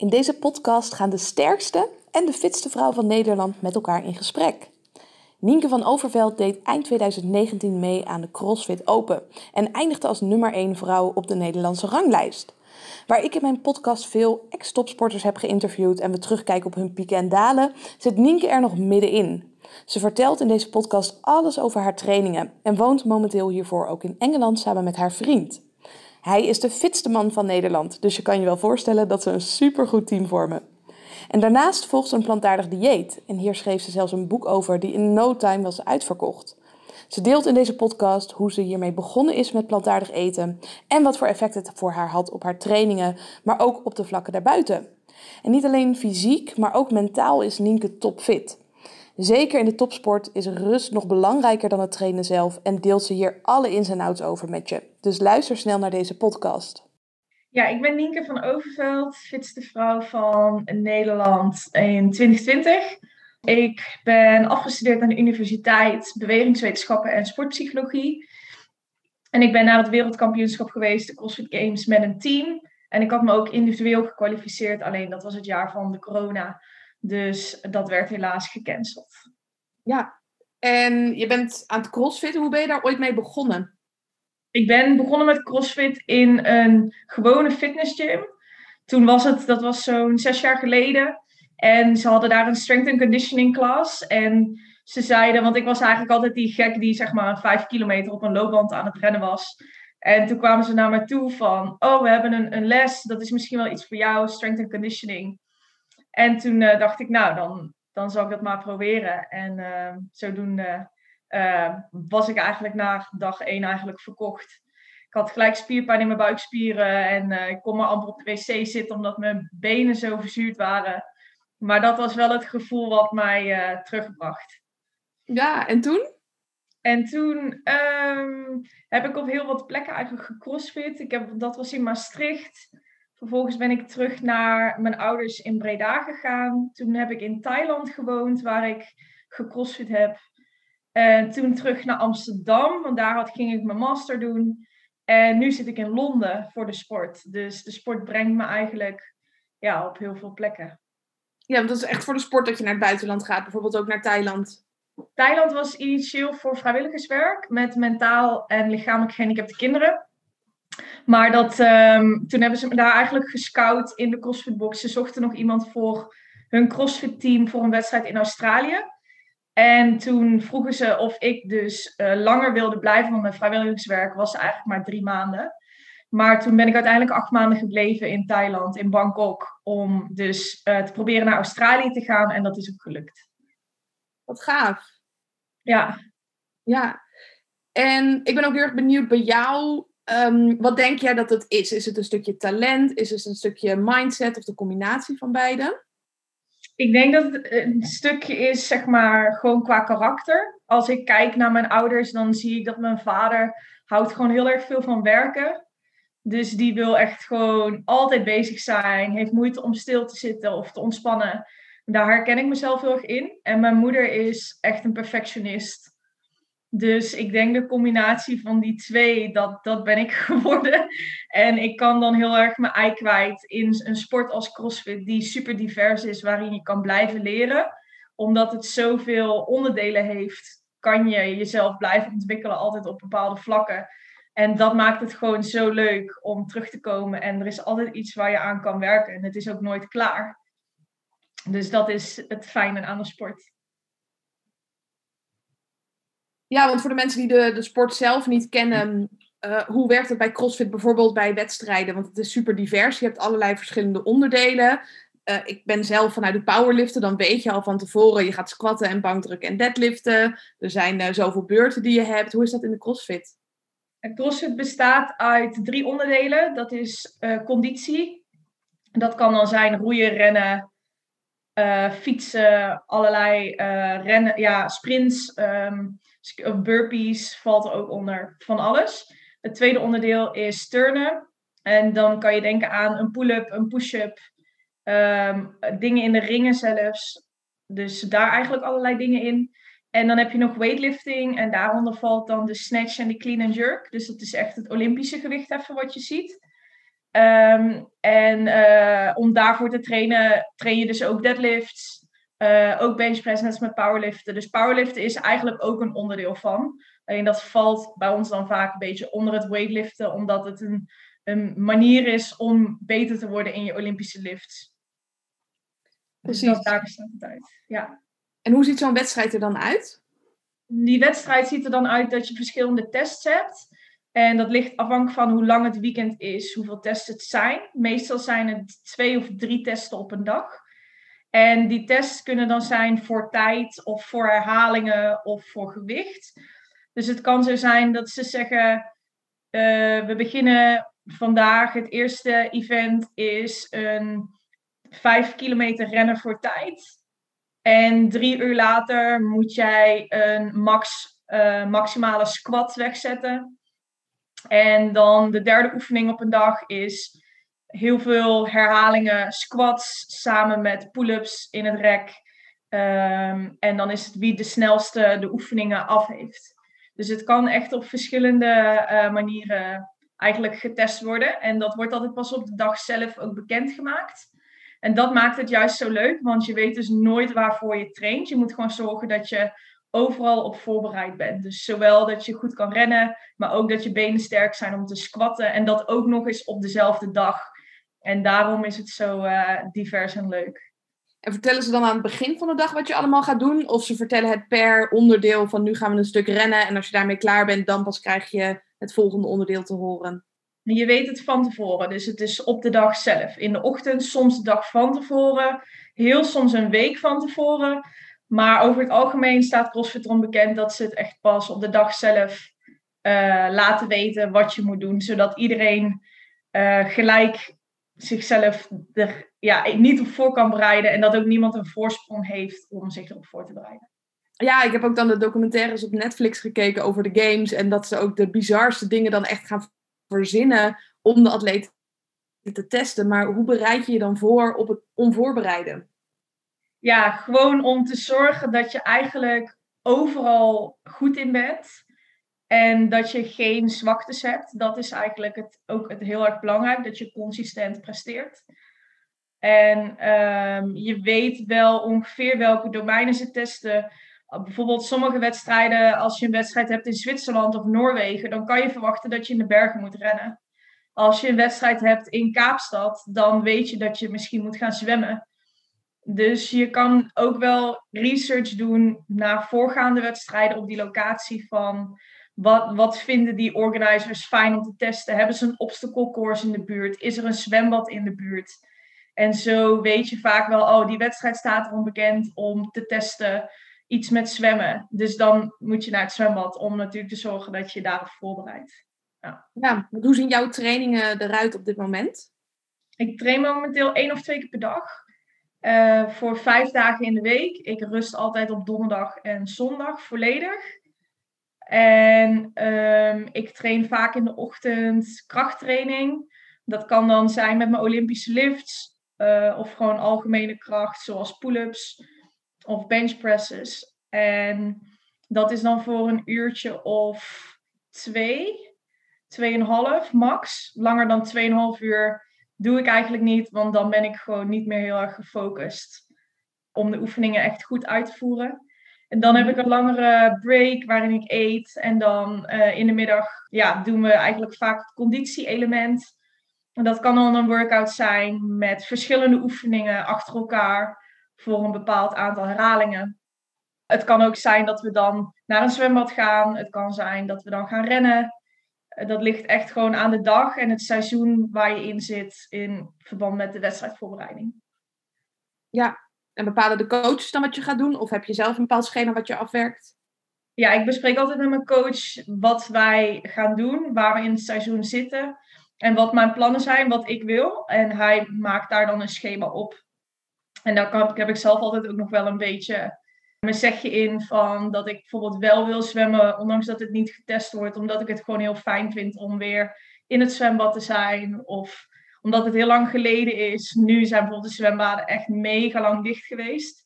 In deze podcast gaan de sterkste en de fitste vrouw van Nederland met elkaar in gesprek. Nienke van Overveld deed eind 2019 mee aan de CrossFit Open en eindigde als nummer 1 vrouw op de Nederlandse ranglijst. Waar ik in mijn podcast veel ex-topsporters heb geïnterviewd en we terugkijken op hun pieken en dalen, zit Nienke er nog middenin. Ze vertelt in deze podcast alles over haar trainingen en woont momenteel hiervoor ook in Engeland samen met haar vriend. Hij is de fitste man van Nederland, dus je kan je wel voorstellen dat ze een supergoed team vormen. En daarnaast volgt ze een plantaardig dieet. En hier schreef ze zelfs een boek over die in no time was uitverkocht. Ze deelt in deze podcast hoe ze hiermee begonnen is met plantaardig eten en wat voor effect het voor haar had op haar trainingen, maar ook op de vlakken daarbuiten. En niet alleen fysiek, maar ook mentaal is Nienke topfit. Zeker in de topsport is rust nog belangrijker dan het trainen zelf en deelt ze hier alle ins en outs over met je. Dus luister snel naar deze podcast. Ja, ik ben Nienke van Overveld, fitste vrouw van Nederland in 2020. Ik ben afgestudeerd aan de Universiteit Bewegingswetenschappen en Sportpsychologie. En ik ben naar het wereldkampioenschap geweest, de CrossFit Games, met een team. En ik had me ook individueel gekwalificeerd, alleen dat was het jaar van de corona. Dus dat werd helaas gecanceld. Ja, en je bent aan het crossfit. Hoe ben je daar ooit mee begonnen? Ik ben begonnen met crossfit in een gewone fitnessgym. Toen was het, dat was zo'n zes jaar geleden. En ze hadden daar een strength and conditioning class. En ze zeiden, want ik was eigenlijk altijd die gek die zeg maar vijf kilometer op een loopband aan het rennen was. En toen kwamen ze naar me toe van, oh, we hebben een, een les, dat is misschien wel iets voor jou, strength and conditioning. En toen uh, dacht ik, nou, dan, dan zal ik dat maar proberen. En uh, zodoende uh, was ik eigenlijk na dag één eigenlijk verkocht. Ik had gelijk spierpijn in mijn buikspieren en ik kon maar amper op de wc zitten omdat mijn benen zo verzuurd waren. Maar dat was wel het gevoel wat mij terugbracht. Ja, en toen? En toen um, heb ik op heel wat plekken eigenlijk gecrossfit. Ik heb, dat was in Maastricht. Vervolgens ben ik terug naar mijn ouders in Breda gegaan. Toen heb ik in Thailand gewoond, waar ik gecrossfit heb. En toen terug naar Amsterdam, want daar had, ging ik mijn master doen. En nu zit ik in Londen voor de sport. Dus de sport brengt me eigenlijk ja, op heel veel plekken. Ja, want dat is echt voor de sport dat je naar het buitenland gaat, bijvoorbeeld ook naar Thailand. Thailand was initieel voor vrijwilligerswerk met mentaal en lichamelijk gehandicapte kinderen. Maar dat, um, toen hebben ze me daar eigenlijk gescout in de CrossFit-box. Ze zochten nog iemand voor hun CrossFit-team voor een wedstrijd in Australië. En toen vroegen ze of ik dus uh, langer wilde blijven, want mijn vrijwilligerswerk was eigenlijk maar drie maanden. Maar toen ben ik uiteindelijk acht maanden gebleven in Thailand, in Bangkok, om dus uh, te proberen naar Australië te gaan. En dat is ook gelukt. Wat gaaf. Ja. Ja. En ik ben ook heel erg benieuwd bij jou. Um, wat denk jij dat het is? Is het een stukje talent? Is het een stukje mindset of de combinatie van beide? Ik denk dat het een stukje is, zeg maar, gewoon qua karakter. Als ik kijk naar mijn ouders, dan zie ik dat mijn vader houdt gewoon heel erg veel van werken. Dus die wil echt gewoon altijd bezig zijn, heeft moeite om stil te zitten of te ontspannen. Daar herken ik mezelf heel erg in. En mijn moeder is echt een perfectionist. Dus ik denk de combinatie van die twee, dat, dat ben ik geworden. En ik kan dan heel erg mijn ei kwijt in een sport als CrossFit, die super divers is, waarin je kan blijven leren. Omdat het zoveel onderdelen heeft, kan je jezelf blijven ontwikkelen, altijd op bepaalde vlakken. En dat maakt het gewoon zo leuk om terug te komen. En er is altijd iets waar je aan kan werken. En het is ook nooit klaar. Dus dat is het fijne aan de sport. Ja, want voor de mensen die de, de sport zelf niet kennen, uh, hoe werkt het bij CrossFit bijvoorbeeld bij wedstrijden? Want het is super divers. Je hebt allerlei verschillende onderdelen. Uh, ik ben zelf vanuit de powerliften, dan weet je al van tevoren, je gaat squatten en bankdrukken en deadliften. Er zijn uh, zoveel beurten die je hebt. Hoe is dat in de CrossFit? CrossFit bestaat uit drie onderdelen. Dat is conditie. Dat kan dan zijn roeien, rennen, fietsen, allerlei rennen, ja, sprints. Um, burpees valt ook onder van alles. Het tweede onderdeel is turnen. En dan kan je denken aan een pull-up, een push-up, ehm, dingen in de ringen zelfs. Dus daar eigenlijk allerlei dingen in. En dan heb je nog weightlifting en daaronder valt dan de snatch en de clean and jerk. Dus dat is echt het Olympische gewicht even wat je ziet. Ehm, en uh, om daarvoor te trainen, train je dus ook deadlifts, uh, ook benchpress, net als met powerliften. Dus powerliften is eigenlijk ook een onderdeel van. Alleen dat valt bij ons dan vaak een beetje onder het weightliften, omdat het een, een manier is om beter te worden in je Olympische lifts. Dus Precies. Dus dat, daar bestaat het uit. Ja. En hoe ziet zo'n wedstrijd er dan uit? Die wedstrijd ziet er dan uit dat je verschillende tests hebt. En dat ligt afhankelijk van hoe lang het weekend is, hoeveel tests het zijn. Meestal zijn het twee of drie testen op een dag. En die tests kunnen dan zijn voor tijd of voor herhalingen of voor gewicht. Dus het kan zo zijn dat ze zeggen: uh, we beginnen vandaag. Het eerste event is een 5 kilometer rennen voor tijd. En drie uur later moet jij een max, uh, maximale squat wegzetten. En dan de derde oefening op een dag is heel veel herhalingen squats samen met pull-ups in het rek. Um, en dan is het wie de snelste de oefeningen af heeft. Dus het kan echt op verschillende uh, manieren eigenlijk getest worden. En dat wordt altijd pas op de dag zelf ook bekendgemaakt. En dat maakt het juist zo leuk, want je weet dus nooit waarvoor je traint. Je moet gewoon zorgen dat je overal op voorbereid bent. Dus zowel dat je goed kan rennen, maar ook dat je benen sterk zijn om te squatten. En dat ook nog eens op dezelfde dag. En daarom is het zo uh, divers en leuk. En vertellen ze dan aan het begin van de dag wat je allemaal gaat doen? Of ze vertellen het per onderdeel van nu gaan we een stuk rennen en als je daarmee klaar bent, dan pas krijg je het volgende onderdeel te horen? Je weet het van tevoren, dus het is op de dag zelf. In de ochtend, soms de dag van tevoren, heel soms een week van tevoren. Maar over het algemeen staat CrossFit erom bekend dat ze het echt pas op de dag zelf uh, laten weten wat je moet doen. Zodat iedereen uh, gelijk zichzelf er ja, niet op voor kan bereiden. En dat ook niemand een voorsprong heeft om zich erop voor te bereiden. Ja, ik heb ook dan de documentaires op Netflix gekeken over de games. En dat ze ook de bizarste dingen dan echt gaan verzinnen om de atleet te testen. Maar hoe bereid je je dan voor op het onvoorbereiden? Ja, gewoon om te zorgen dat je eigenlijk overal goed in bent. En dat je geen zwaktes hebt. Dat is eigenlijk het, ook het heel erg belangrijk. Dat je consistent presteert. En um, je weet wel ongeveer welke domeinen ze testen. Bijvoorbeeld sommige wedstrijden, als je een wedstrijd hebt in Zwitserland of Noorwegen, dan kan je verwachten dat je in de bergen moet rennen. Als je een wedstrijd hebt in Kaapstad, dan weet je dat je misschien moet gaan zwemmen. Dus je kan ook wel research doen naar voorgaande wedstrijden op die locatie van wat, wat vinden die organizers fijn om te testen? Hebben ze een obstacle course in de buurt? Is er een zwembad in de buurt? En zo weet je vaak wel, oh, die wedstrijd staat erom bekend om te testen iets met zwemmen. Dus dan moet je naar het zwembad om natuurlijk te zorgen dat je daarop voorbereidt. Ja. ja, hoe zien jouw trainingen eruit op dit moment? Ik train momenteel één of twee keer per dag. Uh, voor vijf dagen in de week. Ik rust altijd op donderdag en zondag volledig. En um, ik train vaak in de ochtend krachttraining. Dat kan dan zijn met mijn Olympische lifts. Uh, of gewoon algemene kracht, zoals pull-ups of benchpresses. En dat is dan voor een uurtje of twee, tweeënhalf max. Langer dan tweeënhalf uur doe ik eigenlijk niet, want dan ben ik gewoon niet meer heel erg gefocust om de oefeningen echt goed uit te voeren. En dan heb ik een langere break waarin ik eet. En dan uh, in de middag ja, doen we eigenlijk vaak het conditie-element. En dat kan dan een workout zijn met verschillende oefeningen achter elkaar voor een bepaald aantal herhalingen. Het kan ook zijn dat we dan naar een zwembad gaan. Het kan zijn dat we dan gaan rennen. Eh, dat ligt echt gewoon aan de dag en het seizoen waar je in zit in verband met de wedstrijdvoorbereiding. Ja, en bepalen de coaches dan wat je gaat doen? Of heb je zelf een bepaald schema wat je afwerkt? Ja, ik bespreek altijd met mijn coach wat wij gaan doen, waar we in het seizoen zitten en wat mijn plannen zijn, wat ik wil. En hij maakt daar dan een schema op. En daar kan, heb ik zelf altijd ook nog wel een beetje mijn zegje in van dat ik bijvoorbeeld wel wil zwemmen, ondanks dat het niet getest wordt, omdat ik het gewoon heel fijn vind om weer in het zwembad te zijn. Of omdat het heel lang geleden is. Nu zijn bijvoorbeeld de zwembaden echt mega lang dicht geweest.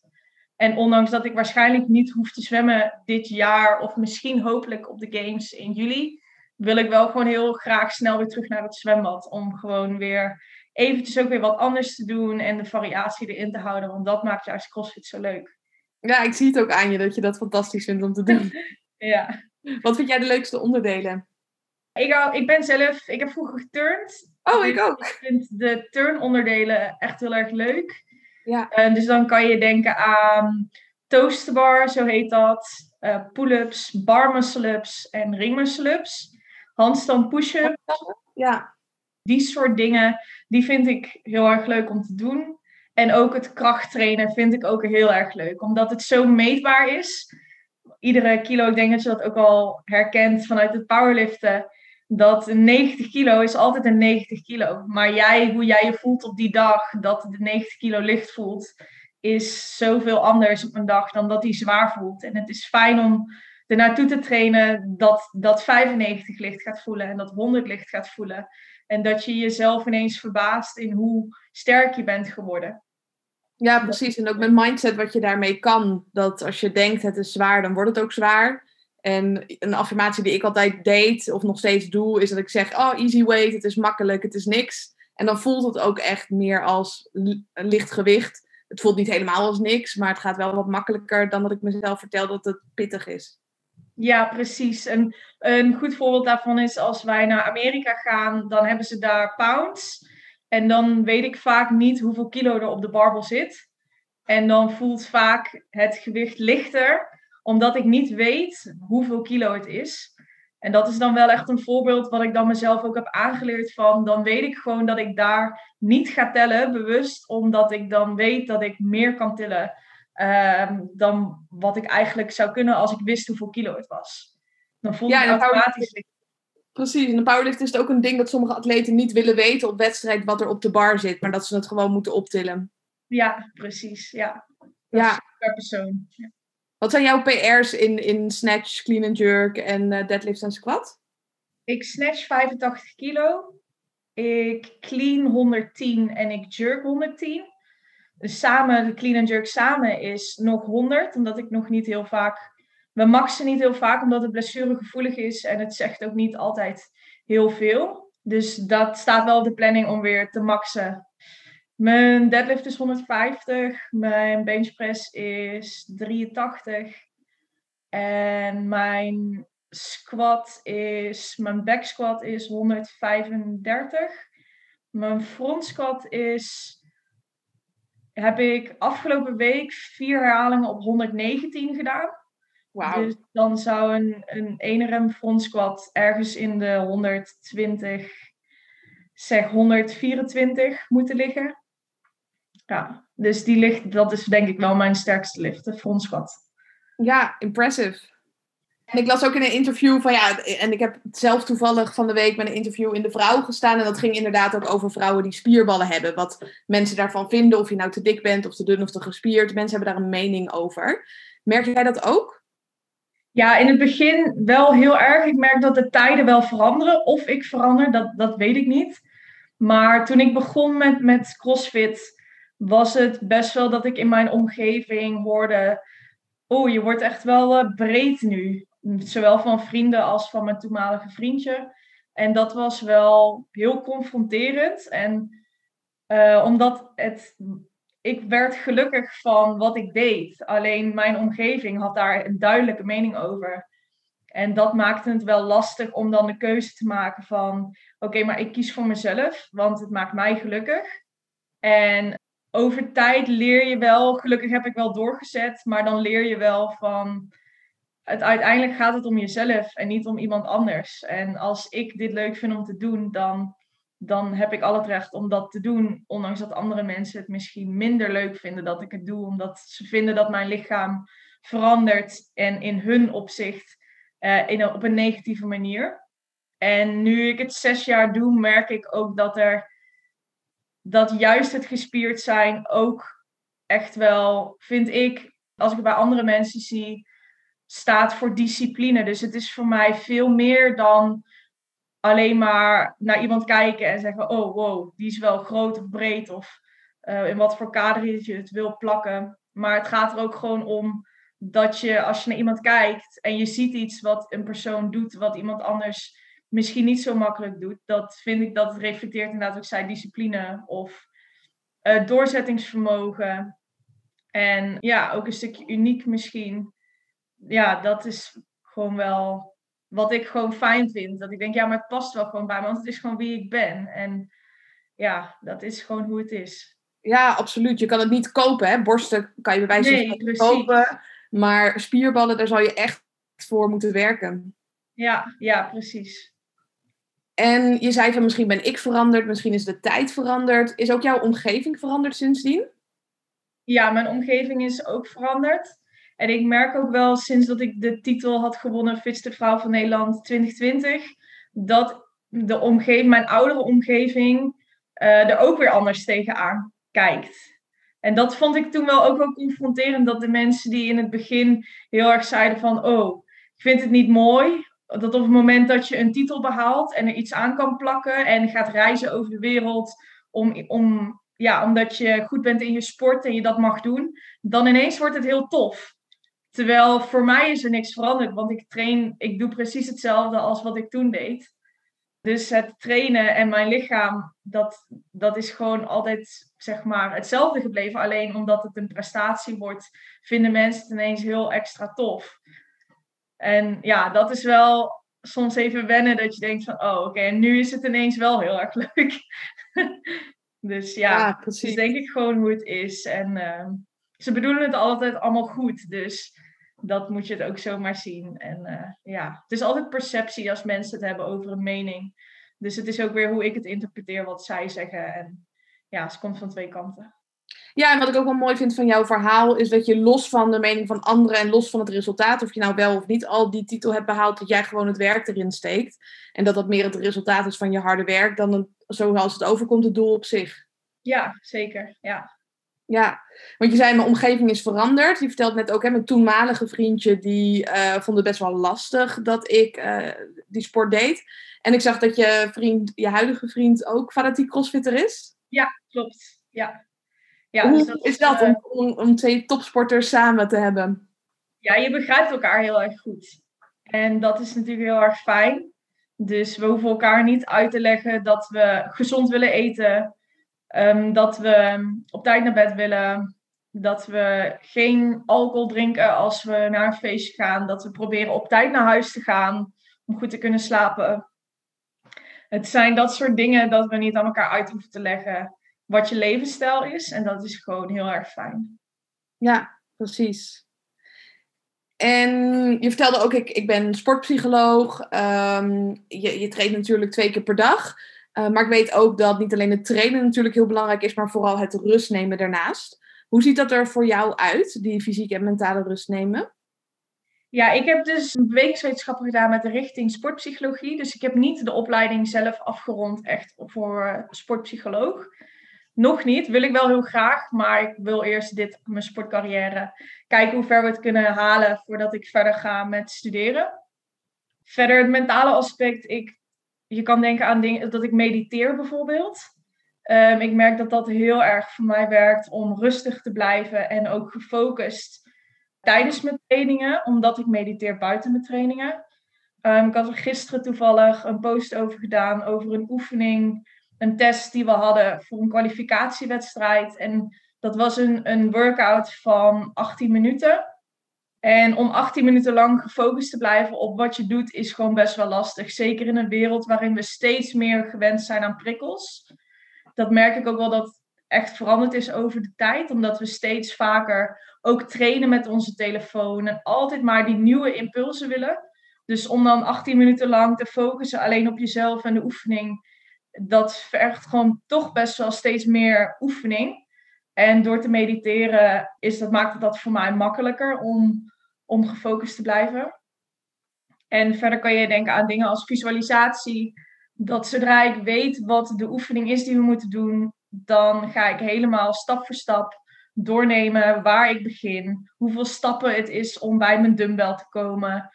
En ondanks dat ik waarschijnlijk niet hoef te zwemmen dit jaar, of misschien hopelijk op de Games in juli, wil ik wel gewoon heel graag snel weer terug naar het zwembad. Om gewoon weer eventjes ook weer wat anders te doen en de variatie erin te houden. Want dat maakt juist CrossFit zo leuk. Ja, ik zie het ook aan je dat je dat fantastisch vindt om te doen. ja. Wat vind jij de leukste onderdelen? Ik, hou, ik ben zelf, ik heb vroeger geturnd. Oh, ik ook. Ik vind de turnonderdelen echt heel erg leuk. Ja. Uh, dus dan kan je denken aan toasterbar, zo heet dat. Uh, pull-ups, bar muscle-ups en ring muscle-ups. Handstand push-ups. Ja. Die soort dingen, die vind ik heel erg leuk om te doen. En ook het krachttrainen vind ik ook heel erg leuk. Omdat het zo meetbaar is. Iedere kilo, ik denk dat je dat ook al herkent vanuit het powerliften dat 90 kilo is altijd een 90 kilo. Maar jij, hoe jij je voelt op die dag, dat de 90 kilo licht voelt, is zoveel anders op een dag dan dat die zwaar voelt. En het is fijn om er naartoe te trainen dat, dat 95 licht gaat voelen en dat 100 licht gaat voelen. En dat je jezelf ineens verbaast in hoe sterk je bent geworden. Ja, precies. En ook met mindset wat je daarmee kan. Dat als je denkt het is zwaar, dan wordt het ook zwaar. En een affirmatie die ik altijd deed, of nog steeds doe, is dat ik zeg: Oh, easy weight, het is makkelijk, het is niks. En dan voelt het ook echt meer als licht gewicht. Het voelt niet helemaal als niks, maar het gaat wel wat makkelijker dan dat ik mezelf vertel dat het pittig is. Ja, precies. En een goed voorbeeld daarvan is als wij naar Amerika gaan, dan hebben ze daar pounds. En dan weet ik vaak niet hoeveel kilo er op de barbel zit. En dan voelt vaak het gewicht lichter omdat ik niet weet hoeveel kilo het is. En dat is dan wel echt een voorbeeld wat ik dan mezelf ook heb aangeleerd van. Dan weet ik gewoon dat ik daar niet ga tellen, bewust. Omdat ik dan weet dat ik meer kan tillen uh, dan wat ik eigenlijk zou kunnen als ik wist hoeveel kilo het was. Dan voel ja, ik automatisch... Precies, in de powerlift is het ook een ding dat sommige atleten niet willen weten op wedstrijd wat er op de bar zit. Maar dat ze het gewoon moeten optillen. Ja, precies. Ja. ja. per persoon. Ja. Wat zijn jouw PR's in, in snatch, clean and jerk en uh, deadlift en squat? Ik snatch 85 kilo. Ik clean 110 en ik jerk 110. Dus samen, de clean and jerk samen is nog 100. Omdat ik nog niet heel vaak... We maxen niet heel vaak omdat het blessuregevoelig is. En het zegt ook niet altijd heel veel. Dus dat staat wel op de planning om weer te maxen mijn deadlift is 150, mijn benchpress is 83 en mijn squat is, mijn back squat is 135. Mijn front squat is, heb ik afgelopen week vier herhalingen op 119 gedaan. Wow. Dus dan zou een, een enerem front squat ergens in de 120, zeg 124 moeten liggen. Ja, dus die ligt, dat is denk ik wel mijn sterkste lift, de frontschat. Ja, impressive. En ik las ook in een interview van ja, en ik heb zelf toevallig van de week met een interview in de Vrouw gestaan. En dat ging inderdaad ook over vrouwen die spierballen hebben. Wat mensen daarvan vinden, of je nou te dik bent, of te dun of te gespierd. Mensen hebben daar een mening over. Merk jij dat ook? Ja, in het begin wel heel erg. Ik merk dat de tijden wel veranderen. Of ik verander, dat, dat weet ik niet. Maar toen ik begon met, met CrossFit, was het best wel dat ik in mijn omgeving hoorde: Oh, je wordt echt wel uh, breed nu. Zowel van vrienden als van mijn toenmalige vriendje. En dat was wel heel confronterend. En uh, omdat het. Ik werd gelukkig van wat ik deed. Alleen mijn omgeving had daar een duidelijke mening over. En dat maakte het wel lastig om dan de keuze te maken van... Oké, maar ik kies voor mezelf, want het maakt mij gelukkig. En over tijd leer je wel, gelukkig heb ik wel doorgezet, maar dan leer je wel van, het, uiteindelijk gaat het om jezelf en niet om iemand anders. En als ik dit leuk vind om te doen, dan, dan heb ik al het recht om dat te doen, ondanks dat andere mensen het misschien minder leuk vinden dat ik het doe, omdat ze vinden dat mijn lichaam verandert en in hun opzicht uh, in op een negatieve manier. En nu ik het zes jaar doe, merk ik ook dat er dat juist het gespierd zijn ook echt wel, vind ik, als ik het bij andere mensen zie, staat voor discipline. Dus het is voor mij veel meer dan alleen maar naar iemand kijken en zeggen: Oh, wow, die is wel groot of breed of uh, in wat voor kader je het wil plakken. Maar het gaat er ook gewoon om dat je, als je naar iemand kijkt en je ziet iets wat een persoon doet, wat iemand anders misschien niet zo makkelijk doet. Dat vind ik dat het reflecteert inderdaad, ook zei, discipline of uh, doorzettingsvermogen. En ja, ook een stukje uniek misschien. Ja, dat is gewoon wel wat ik gewoon fijn vind. Dat ik denk, ja, maar het past wel gewoon bij me, want het is gewoon wie ik ben. En ja, dat is gewoon hoe het is. Ja, absoluut. Je kan het niet kopen, hè. Borsten kan je bij wijze van nee, kopen. Maar spierballen, daar zal je echt voor moeten werken. Ja, ja, precies. En je zei van misschien ben ik veranderd, misschien is de tijd veranderd. Is ook jouw omgeving veranderd sindsdien? Ja, mijn omgeving is ook veranderd. En ik merk ook wel sinds dat ik de titel had gewonnen Fitste Vrouw van Nederland 2020, dat de omgeving, mijn oudere omgeving uh, er ook weer anders tegenaan kijkt. En dat vond ik toen wel ook wel confronterend, dat de mensen die in het begin heel erg zeiden van, oh, ik vind het niet mooi, dat op het moment dat je een titel behaalt en er iets aan kan plakken en gaat reizen over de wereld om, om, ja, omdat je goed bent in je sport en je dat mag doen, dan ineens wordt het heel tof. Terwijl voor mij is er niks veranderd, want ik train, ik doe precies hetzelfde als wat ik toen deed. Dus het trainen en mijn lichaam, dat, dat is gewoon altijd zeg maar hetzelfde gebleven. Alleen omdat het een prestatie wordt, vinden mensen het ineens heel extra tof. En ja, dat is wel soms even wennen dat je denkt van, oh oké, nu is het ineens wel heel erg leuk. dus ja, ja precies. dus denk ik gewoon hoe het is. En uh, ze bedoelen het altijd allemaal goed, dus dat moet je het ook zomaar zien. En uh, ja, het is altijd perceptie als mensen het hebben over een mening. Dus het is ook weer hoe ik het interpreteer wat zij zeggen. En ja, het komt van twee kanten. Ja, en wat ik ook wel mooi vind van jouw verhaal is dat je los van de mening van anderen en los van het resultaat, of je nou wel of niet al die titel hebt behaald, dat jij gewoon het werk erin steekt. En dat dat meer het resultaat is van je harde werk dan een, zoals het overkomt, het doel op zich. Ja, zeker. Ja. Ja, want je zei mijn omgeving is veranderd. Je vertelt net ook, hè, mijn toenmalige vriendje, die uh, vond het best wel lastig dat ik uh, die sport deed. En ik zag dat je vriend, je huidige vriend ook fanatiek crossfitter is. Ja, klopt. Ja. Ja, Hoe dus dat is dat uh, om, om, twee topsporters samen te hebben? Ja, je begrijpt elkaar heel erg goed. En dat is natuurlijk heel erg fijn. Dus we hoeven elkaar niet uit te leggen dat we gezond willen eten. Um, dat we op tijd naar bed willen. Dat we geen alcohol drinken als we naar een feestje gaan. Dat we proberen op tijd naar huis te gaan om goed te kunnen slapen. Het zijn dat soort dingen dat we niet aan elkaar uit hoeven te leggen wat je levensstijl is. En dat is gewoon heel erg fijn. Ja, precies. En je vertelde ook, ik, ik ben sportpsycholoog. Um, je, je traint natuurlijk twee keer per dag. Uh, maar ik weet ook dat niet alleen het trainen natuurlijk heel belangrijk is, maar vooral het rust nemen daarnaast. Hoe ziet dat er voor jou uit, die fysieke en mentale rust nemen? Ja, ik heb dus bewegingswetenschappen gedaan met de richting sportpsychologie. Dus ik heb niet de opleiding zelf afgerond echt voor sportpsycholoog. Nog niet, wil ik wel heel graag, maar ik wil eerst dit, mijn sportcarrière, kijken hoe ver we het kunnen halen voordat ik verder ga met studeren. Verder het mentale aspect, ik, je kan denken aan dingen, dat ik mediteer bijvoorbeeld. Um, ik merk dat dat heel erg voor mij werkt om rustig te blijven en ook gefocust tijdens mijn trainingen, omdat ik mediteer buiten mijn trainingen. Um, ik had er gisteren toevallig een post over gedaan over een oefening een test die we hadden voor een kwalificatiewedstrijd. En dat was een, een workout van 18 minuten. En om 18 minuten lang gefocust te blijven op wat je doet, is gewoon best wel lastig. Zeker in een wereld waarin we steeds meer gewend zijn aan prikkels. Dat merk ik ook wel dat echt veranderd is over de tijd. Omdat we steeds vaker ook trainen met onze telefoon. En altijd maar die nieuwe impulsen willen. Dus om dan 18 minuten lang te focussen alleen op jezelf en de oefening dat vergt gewoon toch best wel steeds meer oefening. En door te mediteren is dat, maakt het dat voor mij makkelijker om, om gefocust te blijven. En verder kan je denken aan dingen als visualisatie. Dat zodra ik weet wat de oefening is die we moeten doen, dan ga ik helemaal stap voor stap doornemen waar ik begin. Hoeveel stappen het is om bij mijn dumbbell te komen.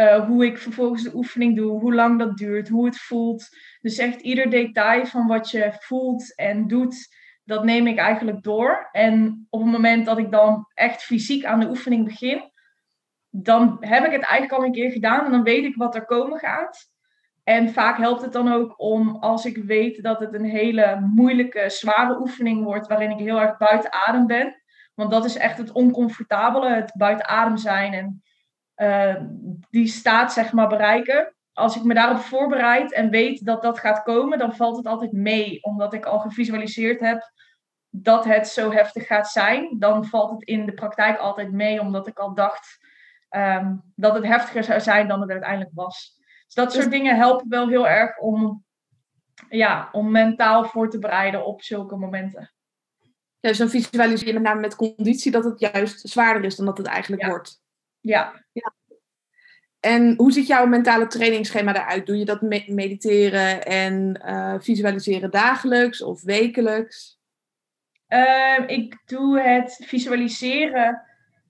Uh, hoe ik vervolgens de oefening doe, hoe lang dat duurt, hoe het voelt. Dus echt ieder detail van wat je voelt en doet, dat neem ik eigenlijk door. En op het moment dat ik dan echt fysiek aan de oefening begin, dan heb ik het eigenlijk al een keer gedaan en dan weet ik wat er komen gaat. En vaak helpt het dan ook om, als ik weet dat het een hele moeilijke, zware oefening wordt, waarin ik heel erg buiten adem ben. Want dat is echt het oncomfortabele, het buiten adem zijn en uh, die staat zeg maar bereiken. Als ik me daarop voorbereid en weet dat dat gaat komen, dan valt het altijd mee. Omdat ik al gevisualiseerd heb dat het zo heftig gaat zijn. Dan valt het in de praktijk altijd mee, omdat ik al dacht um, dat het heftiger zou zijn dan het uiteindelijk was. Dus dat soort dingen helpen wel heel erg om, ja, om mentaal voor te bereiden op zulke momenten. Ja, dus dan visualiseer je met name met conditie dat het juist zwaarder is dan dat het eigenlijk wordt. Ja. ja. En hoe ziet jouw mentale trainingsschema eruit? Doe je dat mediteren en uh, visualiseren dagelijks of wekelijks? Uh, ik doe het visualiseren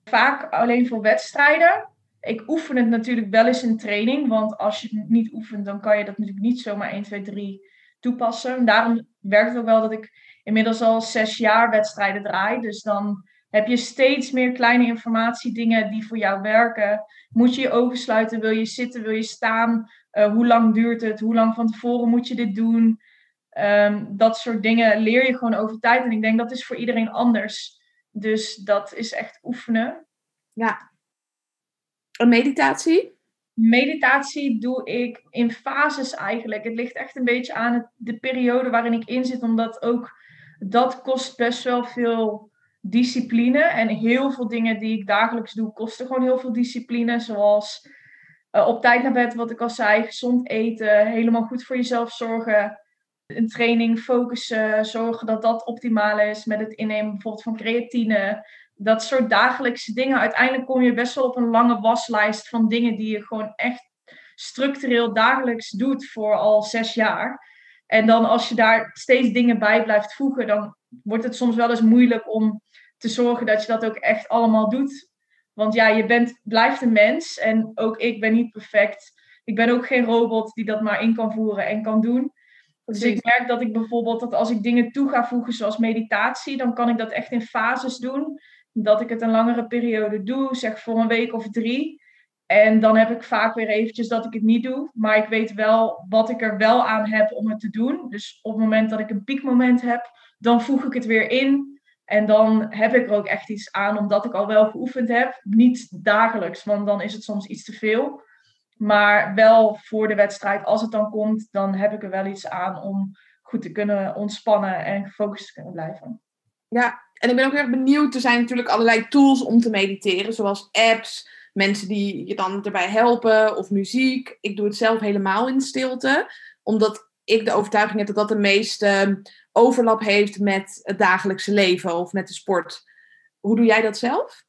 vaak alleen voor wedstrijden. Ik oefen het natuurlijk wel eens in training, want als je het niet oefent, dan kan je dat natuurlijk niet zomaar 1, 2, 3 toepassen. Daarom werkt het ook wel dat ik inmiddels al zes jaar wedstrijden draai. Dus dan heb je steeds meer kleine informatie, dingen die voor jou werken. Moet je je ogen sluiten? Wil je zitten? Wil je staan? Uh, hoe lang duurt het? Hoe lang van tevoren moet je dit doen? Um, dat soort dingen leer je gewoon over tijd. En ik denk dat is voor iedereen anders. Dus dat is echt oefenen. Ja. Een meditatie? Meditatie doe ik in fases eigenlijk. Het ligt echt een beetje aan de periode waarin ik in zit, omdat ook dat kost best wel veel discipline. En heel veel dingen die ik dagelijks doe, kosten gewoon heel veel discipline. Zoals uh, op tijd naar bed, wat ik al zei, gezond eten, helemaal goed voor jezelf zorgen. Een training focussen, zorgen dat dat optimaal is met het innemen bijvoorbeeld van creatine. Dat soort dagelijkse dingen. Uiteindelijk kom je best wel op een lange waslijst van dingen die je gewoon echt structureel dagelijks doet voor al zes jaar. En dan als je daar steeds dingen bij blijft voegen, dan wordt het soms wel eens moeilijk om te zorgen dat je dat ook echt allemaal doet. Want ja, je bent, blijft een mens en ook ik ben niet perfect. Ik ben ook geen robot die dat maar in kan voeren en kan doen. Dus ik merk dat ik bijvoorbeeld dat als ik dingen toe ga voegen zoals meditatie, dan kan ik dat echt in fases doen. Dat ik het een langere periode doe, zeg voor een week of drie. En dan heb ik vaak weer eventjes dat ik het niet doe. Maar ik weet wel wat ik er wel aan heb om het te doen. Dus op het moment dat ik een piekmoment heb, dan voeg ik het weer in. En dan heb ik er ook echt iets aan, omdat ik al wel geoefend heb. Niet dagelijks, want dan is het soms iets te veel. Maar wel voor de wedstrijd, als het dan komt, dan heb ik er wel iets aan om goed te kunnen ontspannen en gefocust te kunnen blijven. Ja, en ik ben ook heel erg benieuwd. Er zijn natuurlijk allerlei tools om te mediteren, zoals apps, mensen die je dan erbij helpen of muziek. Ik doe het zelf helemaal in stilte, omdat ik de overtuiging heb dat dat de meeste overlap heeft met het dagelijkse leven of met de sport. Hoe doe jij dat zelf?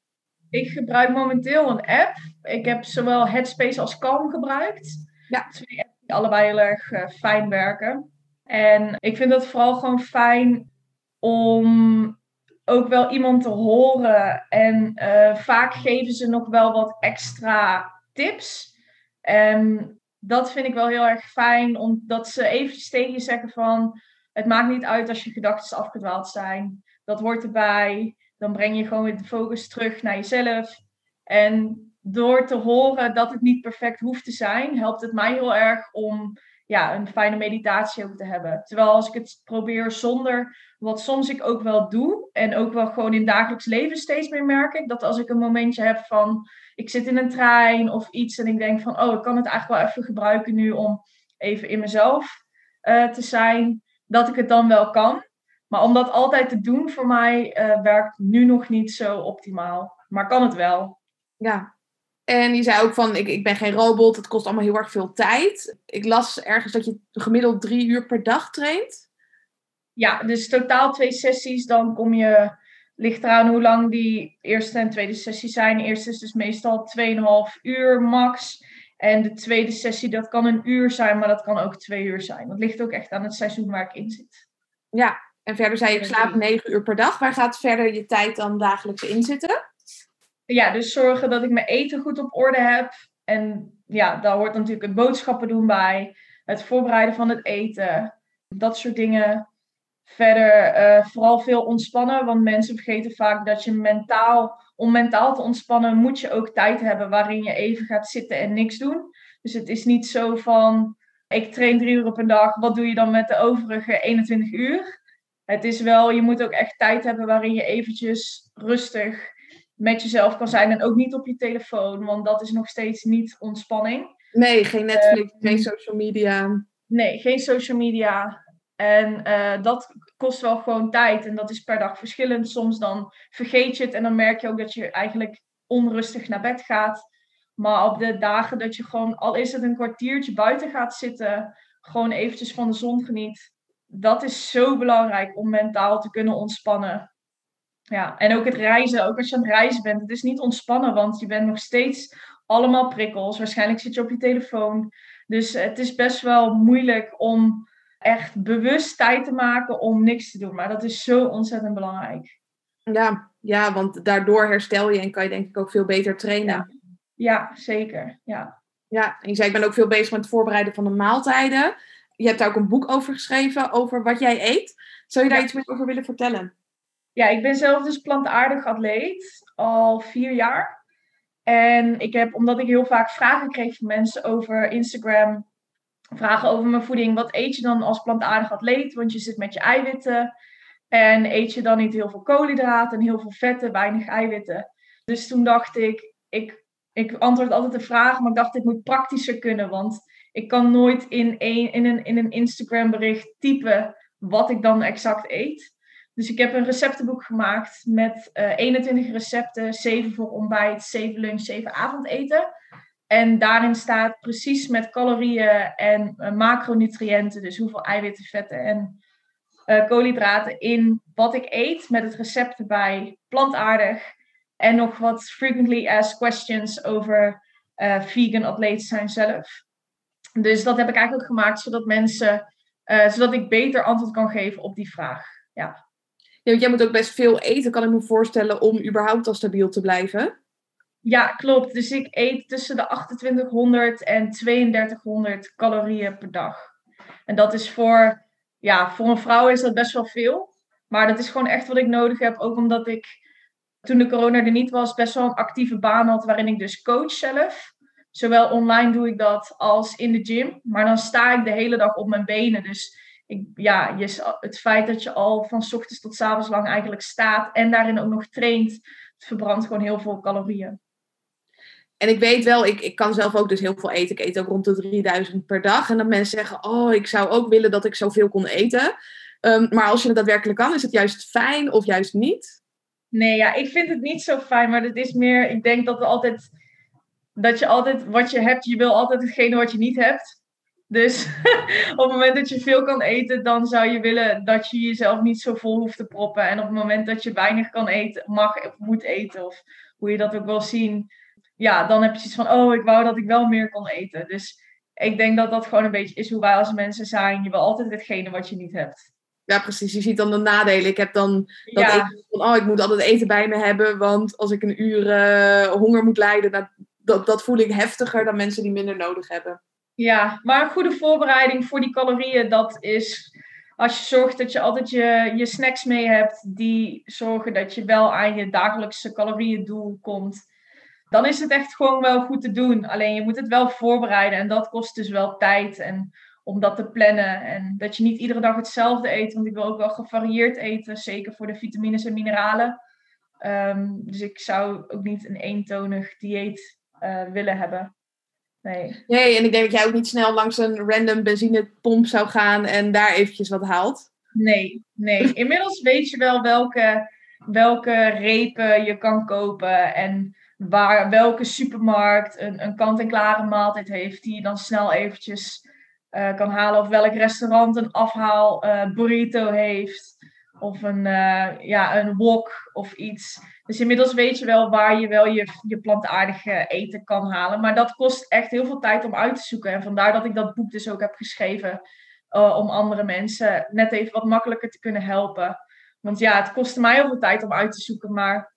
Ik gebruik momenteel een app. Ik heb zowel Headspace als Calm gebruikt. Ja. Twee apps die allebei heel erg uh, fijn werken. En ik vind het vooral gewoon fijn om ook wel iemand te horen. En uh, vaak geven ze nog wel wat extra tips. En dat vind ik wel heel erg fijn, omdat ze eventjes tegen je zeggen van... Het maakt niet uit als je gedachten afgedwaald zijn. Dat hoort erbij. Dan breng je gewoon weer de focus terug naar jezelf. En door te horen dat het niet perfect hoeft te zijn, helpt het mij heel erg om ja, een fijne meditatie ook te hebben. Terwijl als ik het probeer zonder, wat soms ik ook wel doe, en ook wel gewoon in dagelijks leven steeds meer merk ik, dat als ik een momentje heb van, ik zit in een trein of iets en ik denk van, oh, ik kan het eigenlijk wel even gebruiken nu om even in mezelf uh, te zijn, dat ik het dan wel kan. Maar om dat altijd te doen voor mij uh, werkt nu nog niet zo optimaal. Maar kan het wel. Ja. En je zei ook van, ik, ik ben geen robot, het kost allemaal heel erg veel tijd. Ik las ergens dat je gemiddeld drie uur per dag traint. Ja, dus totaal twee sessies. Dan kom je, ligt eraan hoe lang die eerste en tweede sessie zijn. De eerste is dus meestal 2,5 uur max. En de tweede sessie, dat kan een uur zijn, maar dat kan ook twee uur zijn. Dat ligt ook echt aan het seizoen waar ik in zit. Ja, en verder zei je, ik slaap 9 uur per dag. Waar gaat verder je tijd dan dagelijks in zitten? Ja, dus zorgen dat ik mijn eten goed op orde heb. En ja, daar hoort natuurlijk het boodschappen doen bij. Het voorbereiden van het eten. Dat soort dingen. Verder uh, vooral veel ontspannen. Want mensen vergeten vaak dat je mentaal, om mentaal te ontspannen, moet je ook tijd hebben waarin je even gaat zitten en niks doen. Dus het is niet zo van ik train drie uur op een dag. Wat doe je dan met de overige 21 uur? Het is wel, je moet ook echt tijd hebben waarin je eventjes rustig met jezelf kan zijn. En ook niet op je telefoon, want dat is nog steeds niet ontspanning. Nee, geen Netflix, geen social media. Nee, geen social media. En uh, dat kost wel gewoon tijd. En dat is per dag verschillend. Soms dan vergeet je het en dan merk je ook dat je eigenlijk onrustig naar bed gaat. Maar op de dagen dat je gewoon, al is het een kwartiertje buiten gaat zitten, gewoon eventjes van de zon geniet. Dat is zo belangrijk om mentaal te kunnen ontspannen. Ja, en ook het reizen, ook als je aan het reizen bent. Het is niet ontspannen, want je bent nog steeds allemaal prikkels. Waarschijnlijk zit je op je telefoon. Dus het is best wel moeilijk om echt bewust tijd te maken om niks te doen. Maar dat is zo ontzettend belangrijk. Ja, ja want daardoor herstel je en kan je denk ik ook veel beter trainen. Ja, zeker. Ja. ja, en je zei ik ben ook veel bezig met het voorbereiden van de maaltijden. Je hebt daar ook een boek over geschreven, over wat jij eet. Zou je daar iets meer over willen vertellen? Ja, ik ben zelf dus plantaardig atleet, al vier jaar. En ik heb, omdat ik heel vaak vragen kreeg van mensen over Instagram, vragen over mijn voeding. Wat eet je dan als plantaardig atleet? Want je zit met je eiwitten. En eet je dan niet heel veel koolhydraten en heel veel vetten, weinig eiwitten. Dus toen dacht ik, ik, ik antwoord altijd de vraag, maar ik dacht, dit moet praktischer kunnen. Want ik kan nooit in een, in een, in een Instagram bericht typen wat ik dan exact eet. Dus ik heb een receptenboek gemaakt met uh, eh, 21 recepten, 7 voor ontbijt, 7 lunch, 7 avondeten. En daarin staat precies met calorieën en uh, macronutriënten, dus hoeveel eiwitten, vetten en uh, koolhydraten in wat ik eet, met het recept erbij, plantaardig. En nog wat frequently asked questions over vegan atleten zijn zelf. Dus dat heb ik eigenlijk gemaakt zodat mensen, zodat ik beter antwoord kan geven op die vraag. Ja. Ja, jij moet ook best veel eten, kan ik me voorstellen, om überhaupt al stabiel te blijven. Ja, klopt. Dus ik eet tussen de 2800 en 3200 calorieën per dag. En dat is voor, ja, voor een vrouw is dat best wel veel. Maar dat is gewoon echt wat ik nodig heb. Ook omdat ik toen de corona er niet was, best wel een actieve baan had waarin ik dus coach zelf. Zowel online doe ik dat als in de gym. Maar dan sta ik de hele dag op mijn benen. Dus ik, ja, je, het feit dat je al van ochtends tot avonds lang eigenlijk staat en daarin ook nog traint, verbrandt gewoon heel veel calorieën. En ik weet wel, ik, ik kan zelf ook dus heel veel eten. Ik eet ook rond de 3000 per dag. En dan mensen zeggen, oh, ik zou ook willen dat ik zoveel kon eten. Um, maar als je het daadwerkelijk kan, is het juist fijn of juist niet? Nee, ja, ik vind het niet zo fijn. Maar het is meer, ik denk dat we altijd, dat je altijd, wat je hebt, je wil altijd hetgene wat je niet hebt. Dus op het moment dat je veel kan eten, dan zou je willen dat je jezelf niet zo vol hoeft te proppen. En op het moment dat je weinig kan eten, mag of moet eten, of hoe je dat ook wil zien, ja, dan heb je iets van, oh, ik wou dat ik wel meer kon eten. Dus ik denk dat dat gewoon een beetje is hoe wij als mensen zijn. Je wil altijd hetgene wat je niet hebt. Ja, precies. Je ziet dan de nadelen. Ik heb dan dat ja. eten van, oh, ik moet altijd eten bij me hebben, want als ik een uur uh, honger moet lijden, dat, dat, dat voel ik heftiger dan mensen die minder nodig hebben. Ja, maar een goede voorbereiding voor die calorieën, dat is als je zorgt dat je altijd je, je snacks mee hebt, die zorgen dat je wel aan je dagelijkse calorieëndoel komt. Dan is het echt gewoon wel goed te doen. Alleen je moet het wel voorbereiden en dat kost dus wel tijd en om dat te plannen. En dat je niet iedere dag hetzelfde eet, want ik wil ook wel gevarieerd eten, zeker voor de vitamines en mineralen. Ehm, dus ik zou ook niet een eentonig dieet uh, willen hebben. Nee. nee, en ik denk dat jij ook niet snel langs een random benzinepomp zou gaan en daar eventjes wat haalt. Nee, nee. Inmiddels weet je wel welke, welke repen je kan kopen en waar, welke supermarkt een, een kant-en-klare maaltijd heeft die je dan snel eventjes uh, kan halen. Of welk restaurant een afhaal uh, burrito heeft. Of een, uh, ja, een wok of iets. Dus inmiddels weet je wel waar je wel je, je plantaardige eten kan halen. Maar dat kost echt heel veel tijd om uit te zoeken. En vandaar dat ik dat boek dus ook heb geschreven. Om andere mensen net even wat makkelijker te kunnen helpen. Want ja, het kostte mij heel veel tijd om uit te zoeken. Maar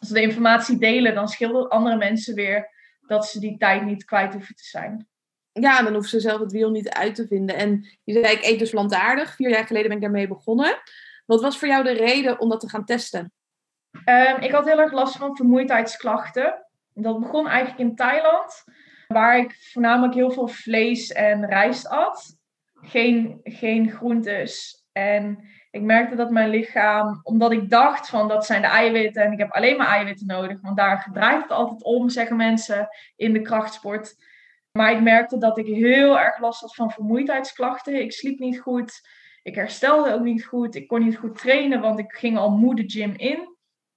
als we de informatie delen, dan scheelt het andere mensen weer dat ze die tijd niet kwijt hoeven te zijn. Ja, dan hoeven ze zelf het wiel niet uit te vinden. En je zei, ik eet dus plantaardig. Vier jaar geleden ben ik daarmee begonnen. Wat was voor jou de reden om dat te gaan testen? Um, ik had heel erg last van vermoeidheidsklachten. Dat begon eigenlijk in Thailand. waar ik voornamelijk heel veel vlees en rijst at. Geen, geen groentes. En ik merkte dat mijn lichaam, omdat ik dacht van dat zijn de eiwitten en ik heb alleen maar eiwitten nodig, want daar draait het altijd om, zeggen mensen in de krachtsport. Maar ik merkte dat ik heel erg last had van vermoeidheidsklachten. Ik sliep niet goed. Ik herstelde ook niet goed. Ik kon niet goed trainen, want ik ging al moe de gym in.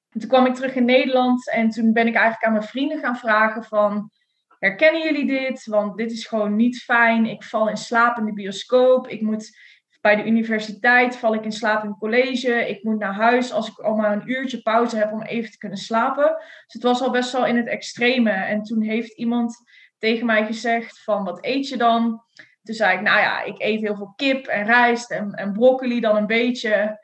En toen kwam ik terug in Nederland en toen ben ik eigenlijk aan mijn vrienden gaan vragen van... Herkennen jullie dit? Want dit is gewoon niet fijn. Ik val in slaap in de bioscoop. Ik moet bij de universiteit val ik in slaap in college. Ik moet naar huis als ik al maar een uurtje pauze heb om even te kunnen slapen. Dus het was al best wel in het extreme. En toen heeft iemand tegen mij gezegd van wat eet je dan? Toen zei ik, nou ja, ik eet heel veel kip en rijst en, en broccoli dan een beetje.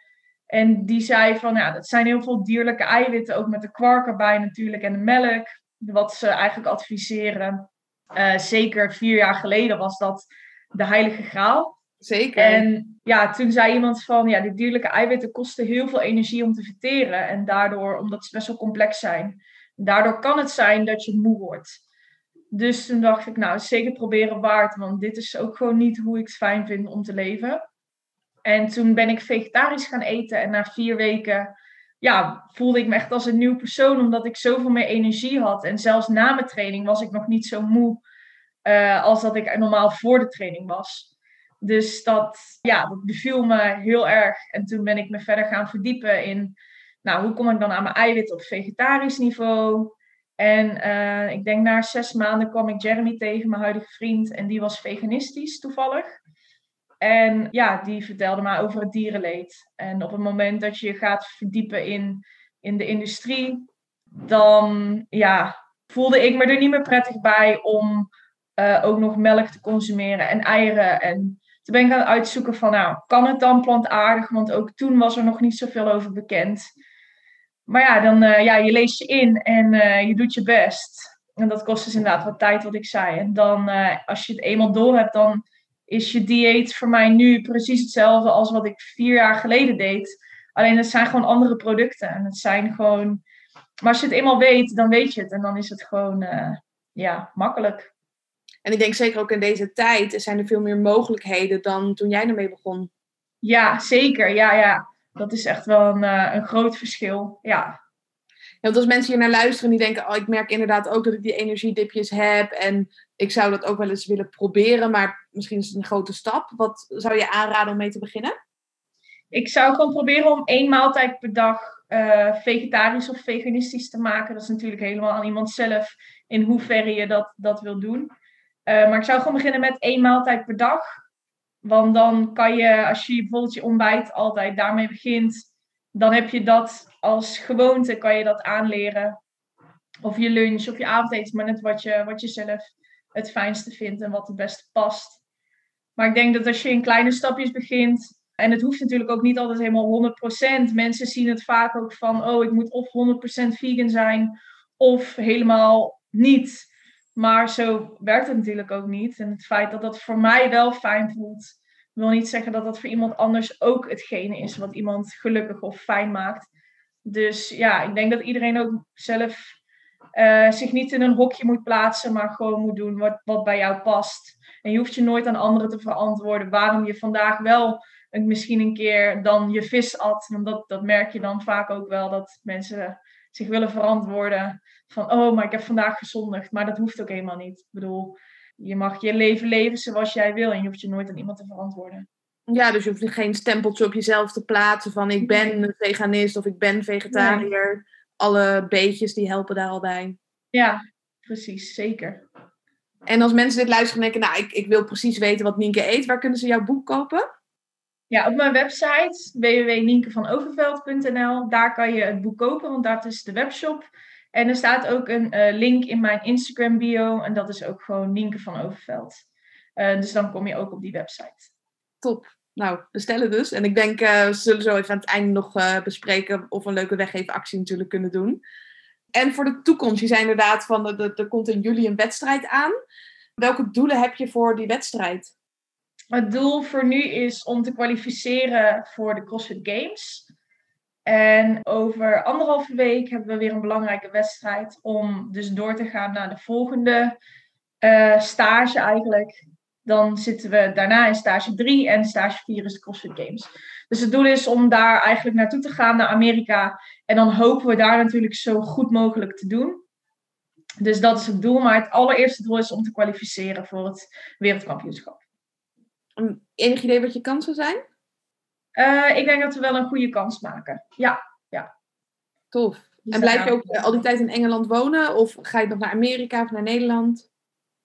En die zei van, ja, dat zijn heel veel dierlijke eiwitten, ook met de kwark erbij natuurlijk en de melk. Wat ze eigenlijk adviseren. Uh, zeker vier jaar geleden was dat de heilige graal. Zeker. En ja, toen zei iemand van, ja, die dierlijke eiwitten kosten heel veel energie om te verteren. En daardoor, omdat ze best wel complex zijn, daardoor kan het zijn dat je moe wordt. Dus toen dacht ik, nou, zeker proberen waard, want dit is ook gewoon niet hoe ik het fijn vind om te leven. En toen ben ik vegetarisch gaan eten en na vier weken ja, voelde ik me echt als een nieuw persoon, omdat ik zoveel meer energie had. En zelfs na mijn training was ik nog niet zo moe uh, als dat ik normaal voor de training was. Dus dat, ja, dat beviel me heel erg. En toen ben ik me verder gaan verdiepen in, nou, hoe kom ik dan aan mijn eiwit op vegetarisch niveau? En uh, ik denk na zes maanden kwam ik Jeremy tegen, mijn huidige vriend. En die was veganistisch toevallig. En ja, die vertelde me over het dierenleed. En op het moment dat je gaat verdiepen in, in de industrie, dan ja, voelde ik me er niet meer prettig bij om uh, ook nog melk te consumeren en eieren. En toen ben ik aan het uitzoeken van, nou, kan het dan plantaardig? Want ook toen was er nog niet zoveel over bekend. Maar ja, dan uh, ja, je leest je in en uh, je doet je best. En dat kost dus inderdaad wat tijd, wat ik zei. En dan, als je het eenmaal door hebt, dan is je dieet voor mij nu precies hetzelfde als wat ik vier jaar geleden deed. Alleen het zijn gewoon andere producten. En het zijn gewoon. Maar als je het eenmaal weet, dan weet je het. En dan is het gewoon ja, makkelijk. En ik denk zeker ook in deze tijd zijn er veel meer mogelijkheden dan toen jij ermee begon. Ja, zeker. Ja, ja. Dat is echt wel een, uh, een groot verschil. Ja. Ja, want als mensen hier naar luisteren die denken, oh, ik merk inderdaad ook dat ik die energiedipjes heb en ik zou dat ook wel eens willen proberen, maar misschien is het een grote stap. Wat zou je aanraden om mee te beginnen? Ik zou gewoon proberen om één maaltijd per dag uh, vegetarisch of veganistisch te maken. Dat is natuurlijk helemaal aan iemand zelf in hoeverre je dat, dat wil doen. Uh, maar ik zou gewoon beginnen met één maaltijd per dag. Want dan kan je, als je bijvoorbeeld je ontbijt altijd daarmee begint, dan heb je dat als gewoonte, kan je dat aanleren. Of je lunch of je avondeten, maar net wat je, wat je zelf het fijnste vindt en wat het beste past. Maar ik denk dat als je in kleine stapjes begint, en het hoeft natuurlijk ook niet altijd helemaal 100%. Mensen zien het vaak ook van, oh, ik moet of 100% vegan zijn of helemaal niet. Maar zo werkt het natuurlijk ook niet. En het feit dat dat voor mij wel fijn voelt, wil niet zeggen dat dat voor iemand anders ook hetgene is wat iemand gelukkig of fijn maakt. Dus ja, ik denk dat iedereen ook zelf uh, zich niet in een hokje moet plaatsen, maar gewoon moet doen wat, wat bij jou past. En je hoeft je nooit aan anderen te verantwoorden waarom je vandaag wel misschien een keer dan je vis at. Want dat merk je dan vaak ook wel, dat mensen zich willen verantwoorden. Van, oh, maar ik heb vandaag gezondigd. Maar dat hoeft ook helemaal niet. Ik bedoel, je mag je leven leven zoals jij wil en je hoeft je nooit aan iemand te verantwoorden. Ja, dus je hoeft geen stempeltje op jezelf te plaatsen van ik ben een veganist of ik ben vegetariër alle beetjes die helpen daar al bij. Ja, precies, zeker. En als mensen dit luisteren en denken, nou, ik, ik wil precies weten wat Nienke eet, waar kunnen ze jouw boek kopen? Ja, op mijn website www.nienkevanoverveld.nl. Daar kan je het boek kopen, want dat is de webshop. En er staat ook een uh, link in mijn Instagram bio en dat is ook gewoon Nienke van Overveld. Uh, dus dan kom je ook op die website. Top nou, bestellen dus. En ik denk, uh, we zullen zo even aan het einde nog bespreken of we een leuke weggeefactie natuurlijk kunnen doen. En voor de toekomst, je zei inderdaad van, er komt in juli een wedstrijd aan. Welke doelen heb je voor die wedstrijd? Het doel voor nu is om te kwalificeren voor de CrossFit Games. En over anderhalve week hebben we weer een belangrijke wedstrijd om dus door te gaan naar de volgende eh, stage eigenlijk. Dan zitten we daarna in stage 3 en stage 4 is de CrossFit Games. Dus het doel is om daar eigenlijk naartoe te gaan, naar Amerika. En dan hopen we daar natuurlijk zo goed mogelijk te doen. Dus dat is het doel. Maar het allereerste doel is om te kwalificeren voor het wereldkampioenschap. Enig idee wat je kansen zijn? Uh, ik denk dat we wel een goede kans maken. Ja, ja. Tof. Dus en blijf je ook al die tijd in Engeland wonen? Of ga je nog naar Amerika of naar Nederland?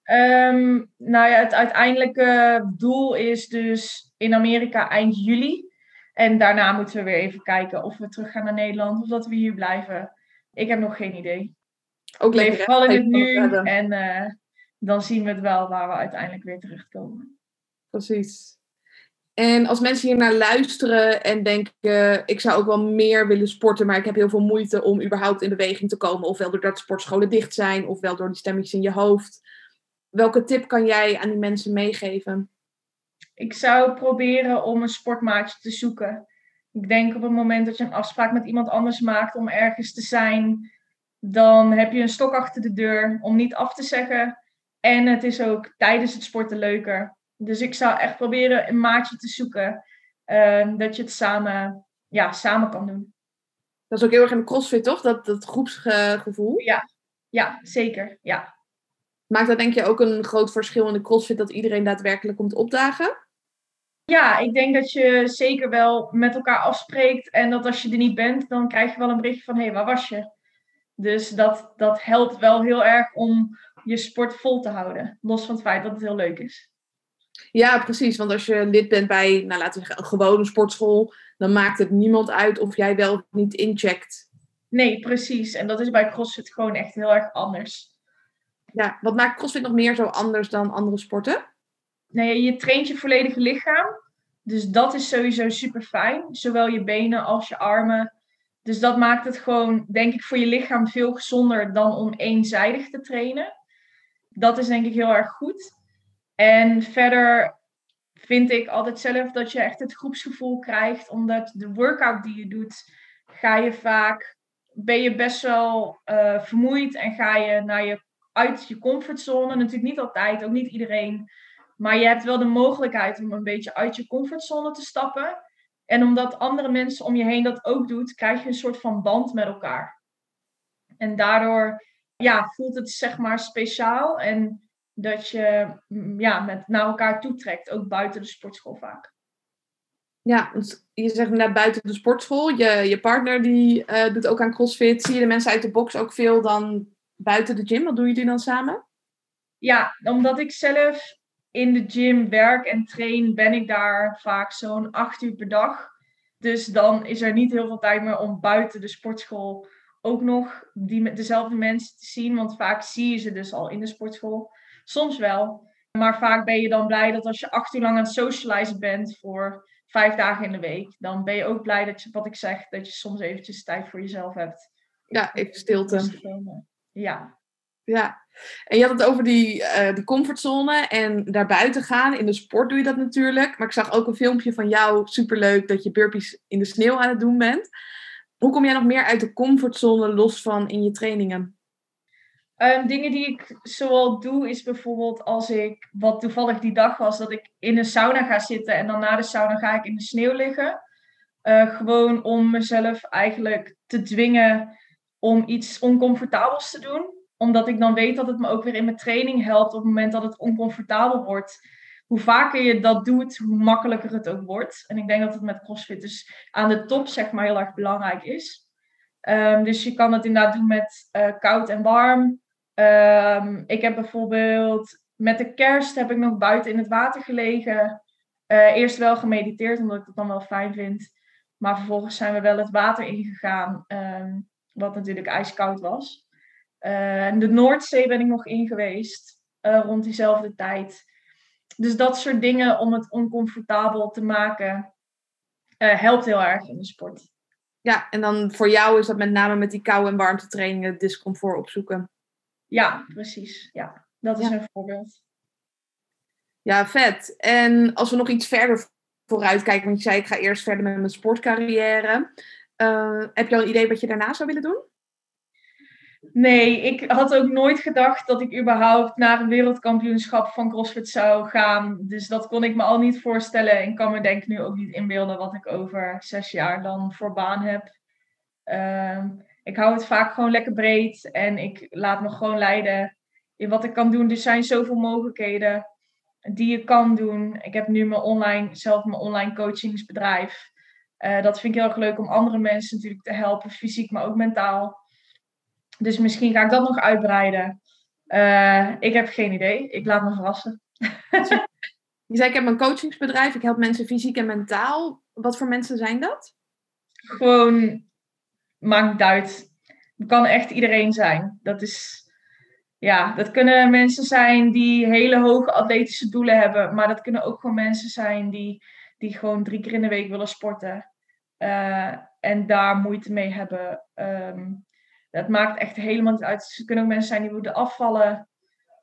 Um, nou ja, het uiteindelijke doel is dus in Amerika eind juli. En daarna moeten we weer even kijken of we terug gaan naar Nederland of dat we hier blijven. Ik heb nog geen idee. Ook lekker. Vooral in het nu. En uh, dan zien we het wel waar we uiteindelijk weer terugkomen. Precies. En als mensen hier naar luisteren en denken, ik zou ook wel meer willen sporten, maar ik heb heel veel moeite om überhaupt in beweging te komen, ofwel doordat sportscholen dicht zijn, ofwel door die stemmetjes in je hoofd. Welke tip kan jij aan die mensen meegeven? Ik zou proberen om een sportmaatje te zoeken. Ik denk op het moment dat je een afspraak met iemand anders maakt om ergens te zijn, dan heb je een stok achter de deur om niet af te zeggen. En het is ook tijdens het sporten leuker. Dus ik zou echt proberen een maatje te zoeken. Uh, dat je het samen, ja, samen kan doen. Dat is ook heel erg in de crossfit, toch? Dat, dat groepsgevoel? Ja, ja zeker. Ja. Maakt dat denk je ook een groot verschil in de crossfit dat iedereen daadwerkelijk komt opdagen? Ja, ik denk dat je zeker wel met elkaar afspreekt. En dat als je er niet bent, dan krijg je wel een berichtje van... hé, hey, waar was je? Dus dat, dat helpt wel heel erg om je sport vol te houden. Los van het feit dat het heel leuk is. Ja, precies. Want als je lid bent bij, nou, laten we zeggen, een gewone sportschool, dan maakt het niemand uit of jij wel of niet incheckt. Nee, precies. En dat is bij CrossFit gewoon echt heel erg anders. Ja, wat maakt CrossFit nog meer zo anders dan andere sporten? Nee, je traint je volledige lichaam. Dus dat is sowieso super fijn. Zowel je benen als je armen. Dus dat maakt het gewoon, denk ik, voor je lichaam veel gezonder dan om eenzijdig te trainen. Dat is denk ik heel erg goed. En verder vind ik altijd zelf dat je echt het groepsgevoel krijgt, omdat de workout die je doet, ga je vaak, ben je best wel uh, vermoeid en ga je naar je, uit je comfortzone. Natuurlijk niet altijd, ook niet iedereen. Maar je hebt wel de mogelijkheid om een beetje uit je comfortzone te stappen. En omdat andere mensen om je heen dat ook doet, krijg je een soort van band met elkaar. En daardoor ja, voelt het zeg maar speciaal. En dat je mm, ja, met naar elkaar toetrekt, ook buiten de sportschool vaak. Ja, je zegt naar buiten de sportschool. Je, je partner die uh, doet ook aan CrossFit. Zie je de mensen uit de box ook veel dan buiten de gym? Wat doen jullie dan samen? Ja, omdat ik zelf in de gym werk en train, ben ik daar vaak zo'n acht uur per dag. Dus dan is er niet heel veel tijd meer om buiten de sportschool ook nog die, dezelfde mensen te zien. Want vaak zie je ze dus al in de sportschool. Soms wel. Maar vaak ben je dan blij dat als je acht uur lang aan het socializen bent voor vijf dagen in de week, dan ben je ook blij dat je, wat ik zeg, dat je soms eventjes tijd voor jezelf hebt. Ja, even stilte. Ja. Ja, en je had het over die, uh, die comfortzone en daarbuiten gaan. In de sport doe je dat natuurlijk. Maar ik zag ook een filmpje van jou, superleuk, dat je burpees in de sneeuw aan het doen bent. Hoe kom jij nog meer uit de comfortzone los van in je trainingen? Um, dingen die ik zoal doe, is bijvoorbeeld als ik, wat toevallig die dag was, dat ik in een sauna ga zitten en dan na de sauna ga ik in de sneeuw liggen. Uh, gewoon om mezelf eigenlijk te dwingen om iets oncomfortabels te doen. Omdat ik dan weet dat het me ook weer in mijn training helpt op het moment dat het oncomfortabel wordt. Hoe vaker je dat doet, hoe makkelijker het ook wordt. En ik denk dat het met CrossFit dus aan de top zeg maar heel erg belangrijk is. Um, dus je kan het inderdaad doen met uh, koud en warm. Um, ik heb bijvoorbeeld met de kerst heb ik nog buiten in het water gelegen. Uh, eerst wel gemediteerd, omdat ik het dan wel fijn vind. Maar vervolgens zijn we wel het water ingegaan, um, wat natuurlijk ijskoud was. Uh, de Noordzee ben ik nog in geweest, uh, rond diezelfde tijd. Dus dat soort dingen om het oncomfortabel te maken, helpt heel erg in de sport. Ja, en dan voor jou is dat met name met die kou- en warmtetrainingen discomfort opzoeken. Ja, precies. Ja, dat is een voorbeeld. Ja, vet. En als we nog iets verder vooruit kijken, want je zei ik ga eerst verder met mijn sportcarrière. Uh, heb je al een idee wat je daarna zou willen doen? Nee, ik had ook nooit gedacht dat ik überhaupt naar een wereldkampioenschap van CrossFit zou gaan. Dus dat kon ik me al niet voorstellen. En kan me denk ik nu ook niet inbeelden wat ik over zes jaar dan voor baan heb. Ehm, ik hou het vaak gewoon lekker breed en ik laat me gewoon leiden in wat ik kan doen. Er zijn zoveel mogelijkheden die je kan doen. Ik heb nu mijn online, zelf mijn online coachingsbedrijf. Uh, dat vind ik heel erg leuk om andere mensen natuurlijk te helpen, fysiek, maar ook mentaal. Dus misschien ga ik dat nog uitbreiden. Uh, ik heb geen idee. Ik laat me verrassen. Je zei, ik heb een coachingsbedrijf. Ik help mensen fysiek en mentaal. Wat voor mensen zijn dat? Gewoon, maakt niet uit. Het kan echt iedereen zijn. Dat is, ja, dat kunnen mensen zijn die hele hoge atletische doelen hebben. Maar dat kunnen ook gewoon mensen zijn die, die gewoon drie keer in de week willen sporten. Uh, en daar moeite mee hebben. Um, dat maakt echt helemaal niet uit. Er kunnen ook mensen zijn die willen afvallen,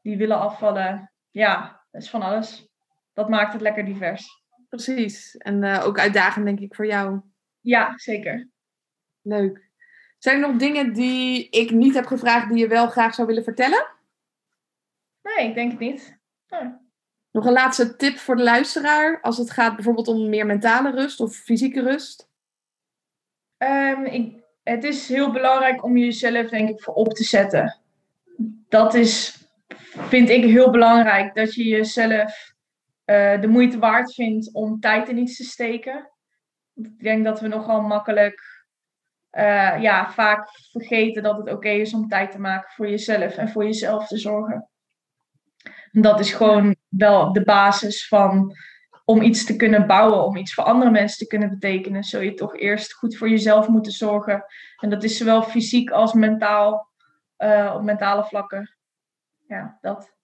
die willen afvallen. Ja, dat is van alles. Dat maakt het lekker divers. Precies. En uh, ook uitdagend, denk ik, voor jou. Ja, zeker. Leuk. Zijn er nog dingen die ik niet heb gevraagd die je wel graag zou willen vertellen? Nee, ik denk het niet. Nog een laatste tip voor de luisteraar als het gaat bijvoorbeeld om meer mentale rust of fysieke rust? Um, ik het is heel belangrijk om jezelf, denk ik, voor op te zetten. Dat is, vind ik heel belangrijk, dat je jezelf uh, de moeite waard vindt om tijd in iets te steken. Ik denk dat we nogal makkelijk, uh, ja, vaak vergeten dat het oké is om tijd te maken voor jezelf en voor jezelf te zorgen. Dat is gewoon wel de basis van om iets te kunnen bouwen, om iets voor andere mensen te kunnen betekenen, zul je toch eerst goed voor jezelf moeten zorgen. En dat is zowel fysiek als mentaal, uh, op mentale vlakken. Ja, dat.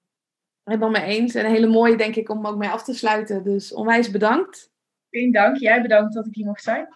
Helemaal mee eens. En een hele mooie, denk ik, om ook mee af te sluiten. Dus onwijs bedankt. Geen dank. Jij bedankt dat ik hier mocht zijn.